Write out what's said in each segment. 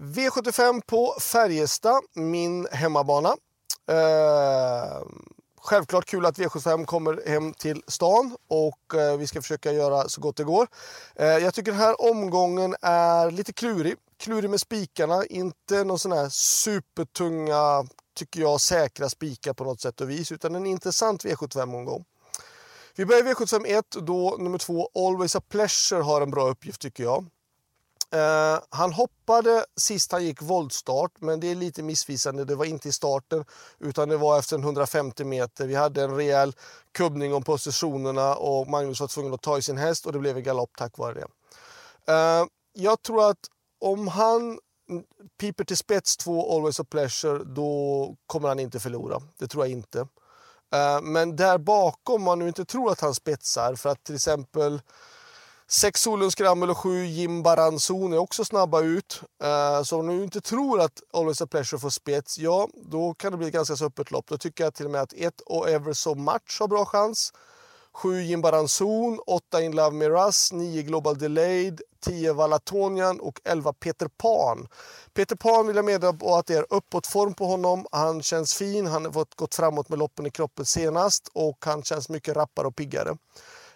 V75 på Färjestad, min hemmabana. Eh, självklart kul att V75 kommer hem till stan och eh, vi ska försöka göra så gott det går. Eh, jag tycker den här omgången är lite klurig. Klurig med spikarna, inte någon sån här supertunga, tycker jag, säkra spikar på något sätt och vis, utan en intressant V75-omgång. Vi börjar V75 1 då nummer 2 Always a Pleasure har en bra uppgift tycker jag. Uh, han hoppade sist han gick voltstart, men det är lite missvisande. Det var inte i starten, utan det var efter 150 meter. Vi hade en rejäl kubbning om positionerna och Magnus var tvungen att ta i sin häst och det blev en galopp tack vare det. Uh, jag tror att om han piper till spets två Always a Pleasure, då kommer han inte förlora. Det tror jag inte. Uh, men där bakom, om man nu inte tror att han spetsar, för att till exempel Sex Solund Skrammel och sju Jim Baranzon är också snabba ut. Eh, så om du inte tror att Always a Pleasure får spets, ja, då kan det bli ett ganska så öppet lopp. Då tycker jag till och med att ett och Ever So Much har bra chans. 7 Jim Baranzon, 8 In Love Me Russ, 9 Global Delayed, 10 Valatonian och 11 Peter Pan. Peter Pan vill jag meddela på att det är uppåtform på honom. Han känns fin, han har fått gått framåt med loppen i kroppen senast och han känns mycket rappare och piggare.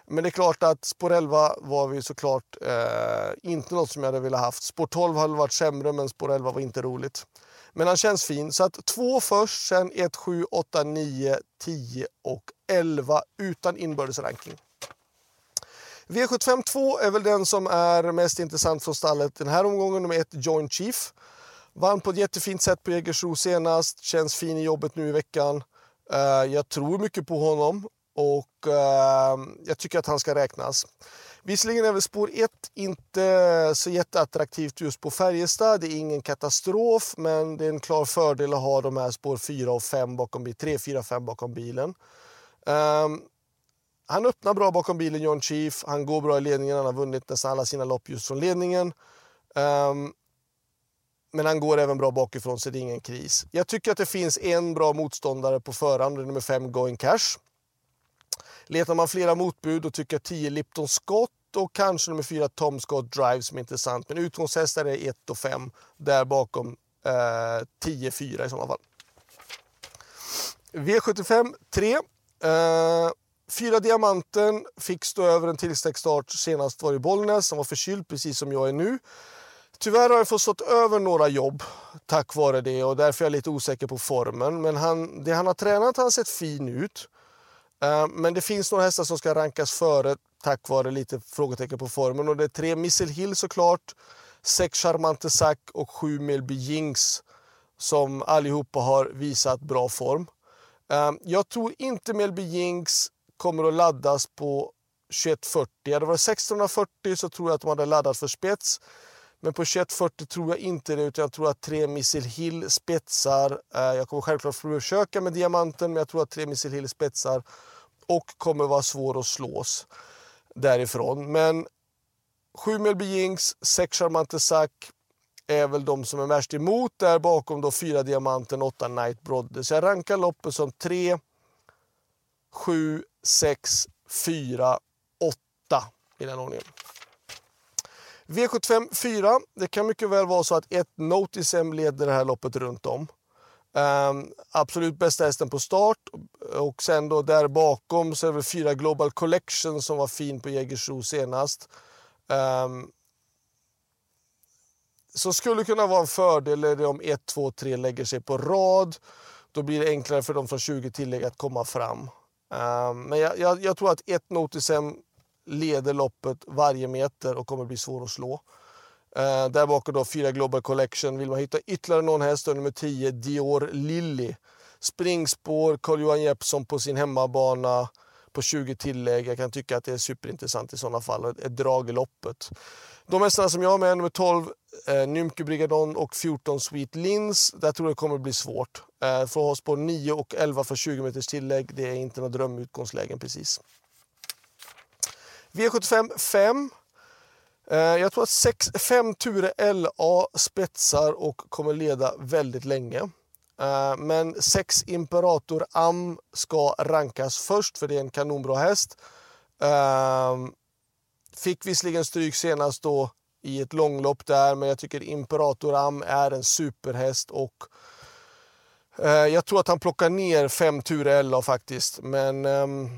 Men det är klart att spår 11 var vi såklart eh, inte något som jag hade velat haft. Spår 12 hade varit sämre, men spår 11 var inte roligt. Men han känns fin. Så att två först, sen 1, 7, 8, 9, 10 och 11 utan inbördes ranking. V75 2 är väl den som är mest intressant från stallet den här omgången. Nummer 1, Joint Chief. Vann på ett jättefint sätt på Jägersro senast. Känns fin i jobbet nu i veckan. Uh, jag tror mycket på honom och eh, jag tycker att han ska räknas. Visserligen är väl spår 1 inte så jätteattraktivt just på Färjestad. Det är ingen katastrof, men det är en klar fördel att ha de här spår 4 och 5 bakom bilen, 3, 4, 5 bakom bilen. Um, han öppnar bra bakom bilen, John Chief. Han går bra i ledningen. Han har vunnit nästan alla sina lopp just från ledningen. Um, men han går även bra bakifrån, så det är ingen kris. Jag tycker att det finns en bra motståndare på förhand, nummer 5, Going Cash. Letar man flera motbud då tycker jag 10 Lipton Scott och kanske nummer 4 Tom Scott Drive som är intressant. Men utgångshästar är 1 och 5. Där bakom eh, 10-4 i sådana fall. V75 3. Eh, fyra Diamanten fick stå över en tillstegsstart senast var i Bollnäs. Han var förkyld precis som jag är nu. Tyvärr har jag fått stått över några jobb tack vare det och därför är jag lite osäker på formen. Men han, det han har tränat har sett fin ut. Eh, men det finns några hästar som ska rankas före tack vare lite frågetecken på formen. Och det är tre Missile Hill såklart, sex Charmante Sack och sju Melby Jinx som allihopa har visat bra form. Eh, jag tror inte Melby Jinx kommer att laddas på 2140. Hade det varit 1640 så tror jag att de hade laddat för spets. Men på 2140 tror jag inte det, utan jag tror att tre Missile Hill spetsar. Eh, jag kommer självklart försöka med diamanten, men jag tror att tre Missile Hill spetsar och kommer vara svår att slås därifrån. Men 7 Melby Jinx, 6 Charmante Sack är väl de som är värst emot. Där bakom då 4 Diamanten, 8 Night Brodde. Så jag rankar loppet som 3, 7, 6, 4, 8 i den ordningen. V75 4. Det kan mycket väl vara så att ett Notisem leder det här loppet runt om. Um, absolut bästa hästen på start och sen då där bakom så är det väl fyra Global Collection som var fin på Jägersro senast. Um, så skulle kunna vara en fördel är det om 1, 2, 3 lägger sig på rad. Då blir det enklare för de från 20 tillägg att komma fram. Um, men jag, jag, jag, tror att ett Notisem leder loppet varje meter och kommer bli svår att slå. Eh, där bakom då fyra Global Collection. Vill man hitta ytterligare någon häst, nummer 10 Dior Lilly. Springspår, Carl-Johan Jeppsson på sin hemmabana på 20 tillägg. Jag kan tycka att det är superintressant i sådana fall. Ett drag i loppet. De hästarna som jag har med, nummer 12 eh, Nymke Brigadon och 14 Sweet Lins. Där tror jag det kommer bli svårt. Eh, för ha spår 9 och 11 för 20 meters tillägg, det är inte några drömutgångslägen precis. V75 5. Eh, jag tror att sex, fem Ture LA spetsar och kommer leda väldigt länge. Eh, men sex Imperator Am ska rankas först för det är en kanonbra häst. Eh, fick visserligen stryk senast då i ett långlopp där. Men jag tycker Imperator Am är en superhäst och jag tror att han plockar ner fem Ture LA faktiskt. Men ehm,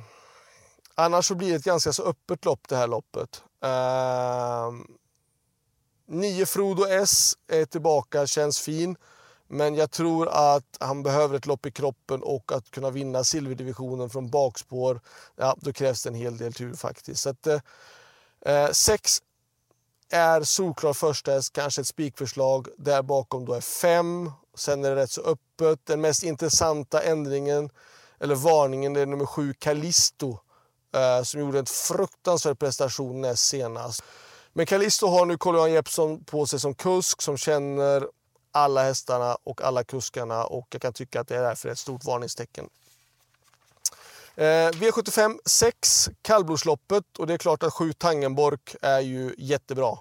annars så blir det ett ganska så öppet lopp det här loppet. Eh, nio Frodo S är tillbaka, känns fin. Men jag tror att han behöver ett lopp i kroppen och att kunna vinna silverdivisionen från bakspår, ja, då krävs det en hel del tur faktiskt. Så att, eh, sex är solklar första häst, kanske ett spikförslag. Där bakom då är fem. Sen är det rätt så öppet. Den mest intressanta ändringen, eller varningen, är nummer sju, Callisto. Eh, som gjorde en fruktansvärd prestation näst senast. Men Callisto har nu Carl-Johan Jeppsson på sig som kusk som känner alla hästarna och alla kuskarna och jag kan tycka att det är därför ett stort varningstecken. Eh, V75 6, kallblodsloppet och det är klart att 7 Tangenborg är ju jättebra.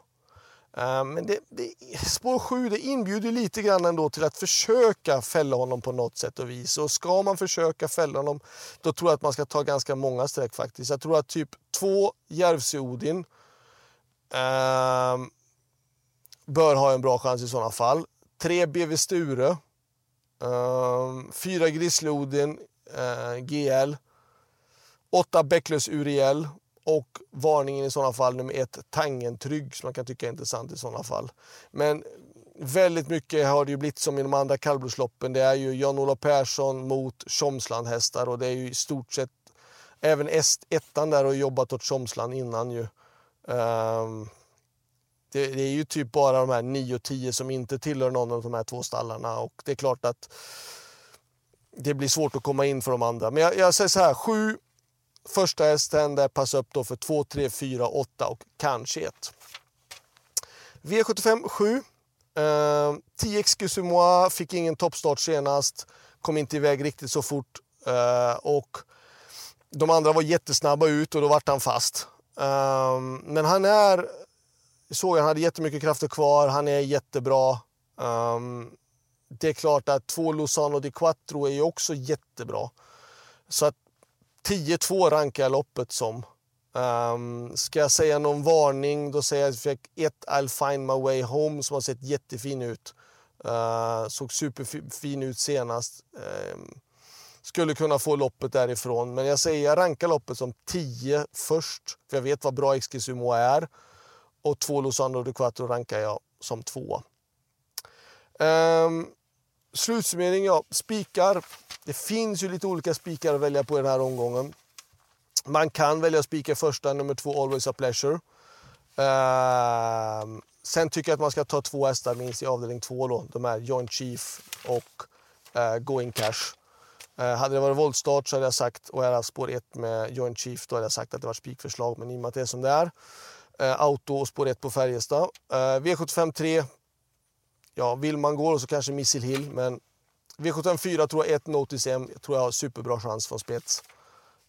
Eh, men det, det, spår 7 det inbjuder lite grann ändå till att försöka fälla honom på något sätt och vis. Och ska man försöka fälla honom då tror jag att man ska ta ganska många streck faktiskt. Jag tror att typ 2 Järvsö-Odin eh, bör ha en bra chans i sådana fall. 3 BV Sture. Ehm, 4 Grizzly-Odin eh, GL. 8 Bäcklös Uriel och varningen i sådana fall nummer ett Tangentrygg som man kan tycka är intressant i sådana fall. Men väldigt mycket har det ju blivit som i de andra kallblodsloppen. Det är ju Jan-Olof Persson mot Tjomsland hästar och det är ju i stort sett även ettan där har jobbat åt Tjomsland innan ju. Um, det, det, är ju typ bara de här 9 och 10 som inte tillhör någon av de här två stallarna och det är klart att det blir svårt att komma in för de andra. Men jag, jag säger så här, 7 första hästen där passar upp då för 2, 3, 4, 8 och kanske 1. V75 7. Eh, 10 Excuse moi fick ingen toppstart senast. Kom inte iväg riktigt så fort. Eh, och de andra var jättesnabba ut och då vart han fast. Eh, men han är... Såg han hade jättemycket krafter kvar. Han är jättebra. Um, det är klart att två Lozano di Quattro är ju också jättebra. Så att 10-2 rankar jag loppet som. Um, ska jag säga någon varning, då säger jag att jag fick ett I'll find my way home som har sett jättefin ut. Uh, såg superfin ut senast. Um, skulle kunna få loppet därifrån. Men jag säger jag rankar loppet som 10 först, för jag vet vad bra Exkisumo är. Och två Losando de Quattro rankar jag som två. Um, Slutsummering, ja. Spikar. Det finns ju lite olika spikar att välja på i den här omgången. Man kan välja att spika första, nummer två Always a Pleasure. Uh, sen tycker jag att man ska ta två hästar minst i avdelning två då. De är Joint Chief och uh, Going Cash. Uh, hade det varit voltstart så hade jag sagt, och jag hade spår 1 med Joint Chief, då hade jag sagt att det var spikförslag. Men i och med att det är som det är. Uh, auto och spår 1 på Färjestad. V75 3 ja, vill man gå så kanske Missil Hill, men V754 tror jag 1 Notice M tror jag har superbra chans från spets.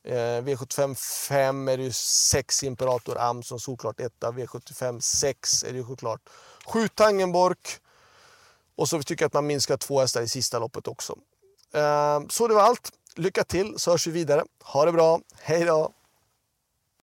Eh, V75 5 är det ju 6 Imperator Am som såklart etta. V75 6 är det ju såklart 7 Tangenborg. Och så tycker jag att man minskar två hästar i sista loppet också. Eh, så det var allt. Lycka till så hörs vi vidare. Ha det bra. Hej då!